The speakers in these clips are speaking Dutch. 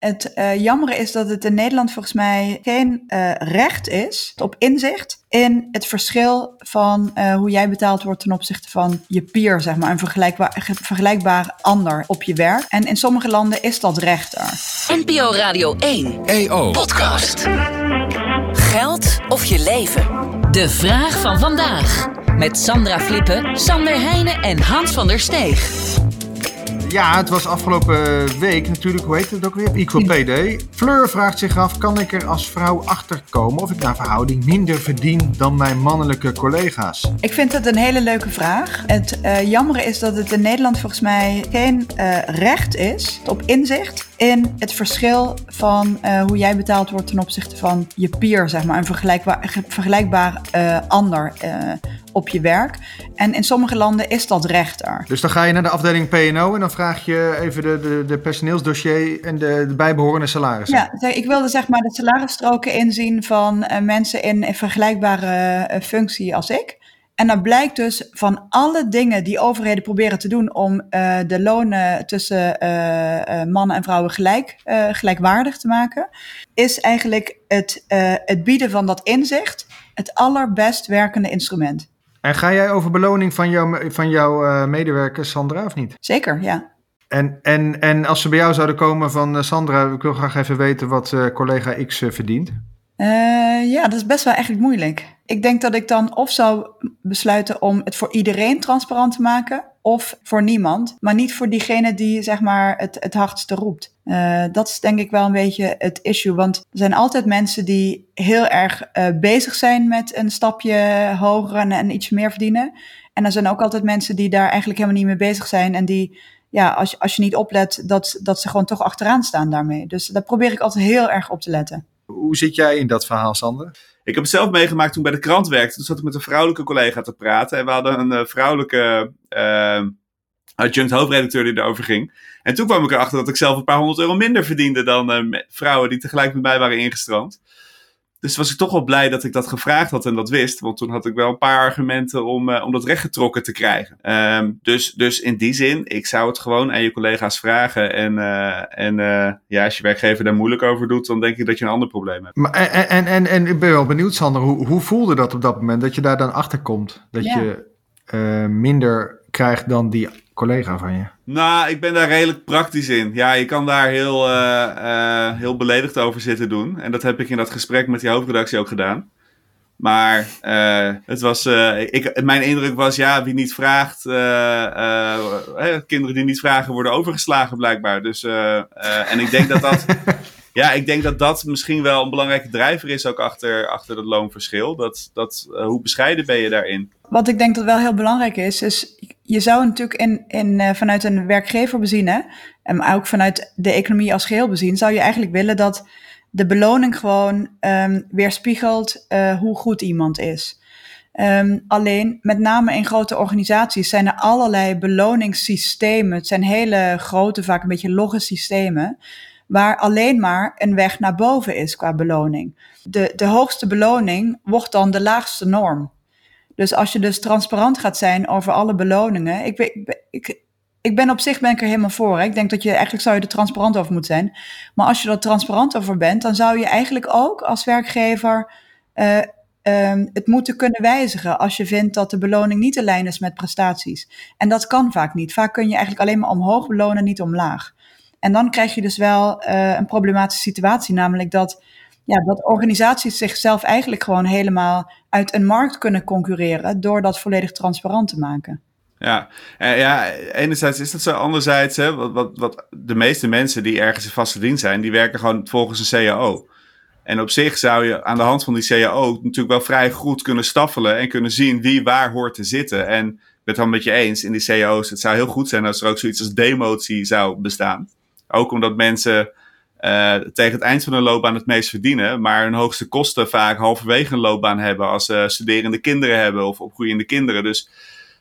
Het uh, jammere is dat het in Nederland volgens mij geen uh, recht is op inzicht in het verschil van uh, hoe jij betaald wordt ten opzichte van je peer, zeg maar, een vergelijkbaar, vergelijkbaar ander op je werk. En in sommige landen is dat recht er. NPO Radio 1 EO Podcast. Geld of je leven? De vraag van vandaag. Met Sandra Flippen, Sander Heijnen en Hans van der Steeg. Ja, het was afgelopen week natuurlijk, hoe heet het ook weer? Equal Day. Fleur vraagt zich af, kan ik er als vrouw achter komen of ik naar verhouding minder verdien dan mijn mannelijke collega's? Ik vind het een hele leuke vraag. Het uh, jammer is dat het in Nederland volgens mij geen uh, recht is op inzicht in het verschil van uh, hoe jij betaald wordt ten opzichte van je peer, zeg maar, een vergelijkbaar, vergelijkbaar ander op je werk. En in sommige landen is dat recht er. Dus dan ga je naar de afdeling P&O en dan vraag je even de, de, de personeelsdossier en de, de bijbehorende salarissen. Ja, ik wilde zeg maar de salarisstroken inzien van uh, mensen in een vergelijkbare uh, functie als ik. En dan blijkt dus van alle dingen die overheden proberen te doen om uh, de lonen tussen mannen en vrouwen gelijk, gelijkwaardig te maken, is eigenlijk het, het bieden van dat inzicht het allerbest werkende instrument. En ga jij over beloning van, jou, van jouw uh, medewerkers, Sandra, of niet? Zeker, ja. En, en, en als ze bij jou zouden komen van uh, Sandra, ik wil graag even weten wat uh, collega X verdient. ja, dat is best wel eigenlijk moeilijk. Ik denk dat ik dan of zou besluiten om het voor iedereen transparant te maken, of voor niemand, maar niet voor diegene die zeg maar het, het hardste roept. Uh, dat is denk ik wel een beetje het issue, want er zijn altijd mensen die heel erg uh, bezig zijn met een stapje hoger en, en iets meer verdienen. En er zijn ook altijd mensen die daar eigenlijk helemaal niet mee bezig zijn en die ja, als, als je niet oplet, dat, dat ze gewoon toch achteraan staan daarmee. Dus daar probeer ik altijd heel erg op te letten. Hoe zit jij in dat verhaal, Sander? Ik heb het zelf meegemaakt toen bij de krant werkte. Toen zat ik met een vrouwelijke collega te praten. En we hadden een uh, vrouwelijke uh, adjunct hoofdredacteur die erover ging. En toen kwam ik erachter dat ik zelf een paar honderd euro minder verdiende dan uh, vrouwen die tegelijk met mij waren ingestroomd. Dus was ik toch wel blij dat ik dat gevraagd had en dat wist. Want toen had ik wel een paar argumenten om, uh, om dat rechtgetrokken te krijgen. Um, dus, dus in die zin, ik zou het gewoon aan je collega's vragen. En, uh, en uh, ja, als je werkgever daar moeilijk over doet, dan denk ik dat je een ander probleem hebt. Maar, en, en, en, en ik ben wel benieuwd, Sander, hoe, hoe voelde dat op dat moment? Dat je daar dan achter komt? Dat ja. je minder krijgt dan die collega van je? Nou, ik ben daar redelijk praktisch in. Ja, je kan daar heel, uh, uh, heel beledigd over zitten doen. En dat heb ik in dat gesprek met die hoofdredactie ook gedaan. Maar uh, het was, ik, mijn indruk was, ja, wie niet vraagt, kinderen die niet vragen worden overgeslagen blijkbaar. Dus, en ik denk dat dat, ja, ik denk dat dat misschien wel een belangrijke drijver is ook achter, achter dat loonverschil. Dat, dat, hoe bescheiden ben je daarin? Wat ik denk dat wel heel belangrijk is, is je zou natuurlijk in, in, uh, vanuit een werkgever bezien, hè, en ook vanuit de economie als geheel bezien, zou je eigenlijk willen dat de beloning gewoon um, weerspiegelt uh, hoe goed iemand is. Um, alleen, met name in grote organisaties zijn er allerlei beloningssystemen. Het zijn hele grote, vaak een beetje logge systemen, waar alleen maar een weg naar boven is qua beloning. De, de hoogste beloning wordt dan de laagste norm. Dus als je dus transparant gaat zijn over alle beloningen. Ik, ik, ik, ben op zich ben ik er helemaal voor. Hè. Ik denk dat je eigenlijk zou je er transparant over moeten zijn. Maar als je er transparant over bent, dan zou je eigenlijk ook als werkgever uh, um, het moeten kunnen wijzigen als je vindt dat de beloning niet in lijn is met prestaties. En dat kan vaak niet. Vaak kun je eigenlijk alleen maar omhoog belonen, niet omlaag. En dan krijg je dus wel uh, een problematische situatie, namelijk dat ja, dat organisaties zichzelf eigenlijk gewoon helemaal uit een markt kunnen concurreren door dat volledig transparant te maken. Ja, en ja enerzijds is dat zo. Anderzijds, hè, wat, wat, wat de meeste mensen die ergens in vaste dienst zijn, die werken gewoon volgens een CAO. En op zich zou je aan de hand van die CAO natuurlijk wel vrij goed kunnen staffelen en kunnen zien wie waar hoort te zitten. En ik ben het wel met je eens, in die CAO's, het zou heel goed zijn als er ook zoiets als demotie zou bestaan. Ook omdat mensen uh, tegen het eind van hun loopbaan het meest verdienen, maar hun hoogste kosten vaak halverwege een loopbaan hebben als ze studerende kinderen hebben of opgroeiende kinderen. Dus,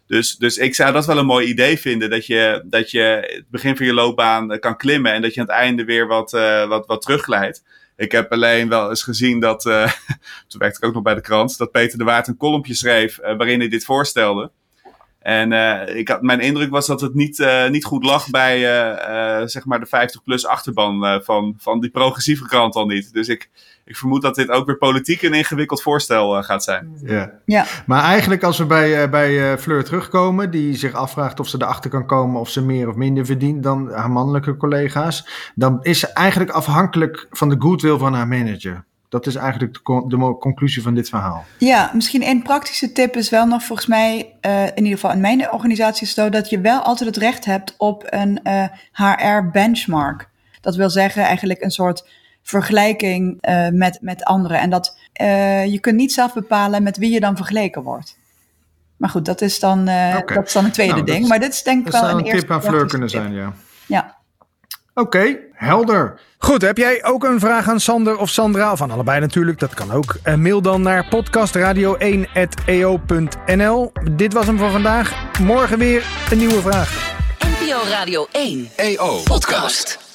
dus, dus ik zou dat wel een mooi idee vinden, dat je, dat je het begin van je loopbaan kan klimmen en dat je aan het einde weer wat, uh, wat, wat terugglijdt. Ik heb alleen wel eens gezien dat, uh, toen werkte ik ook nog bij de krant, dat Peter de Waard een kolompje schreef waarin hij dit voorstelde. En uh, ik had, mijn indruk was dat het niet, uh, niet goed lag bij uh, zeg maar de 50-plus achterban van, van die progressieve krant al niet. Dus ik, ik vermoed dat dit ook weer politiek een ingewikkeld voorstel gaat zijn. Ja. ja. Maar eigenlijk als we bij, bij Fleur terugkomen, die zich afvraagt of ze erachter kan komen of ze meer of minder verdient dan haar mannelijke collega's, dan is ze eigenlijk afhankelijk van de goodwill van haar manager. Dat is eigenlijk de, de, conclusie van dit verhaal. Ja, misschien een praktische tip is wel nog volgens mij, uh, in ieder geval in mijn organisatie zo, dat je wel altijd het recht hebt op een uh, eh, HR-benchmark. Dat wil zeggen eigenlijk een soort vergelijking uh, met, met anderen. En dat je kunt niet zelf bepalen met wie je dan vergeleken wordt. Maar goed, dat is dan, okay. dat is dan een tweede nou, ding. maar dit is denk ik wel een, een tip aan Fleur kunnen zijn, ja. Ja. Oké, helder. Goed, heb jij ook een vraag aan Sander of Sandra? Of aan allebei natuurlijk, dat kan ook. Uh, mail dan naar podcastradio1.eo.nl. Dit was hem voor vandaag. Morgen weer een nieuwe vraag. NPO Radio 1 EO Podcast.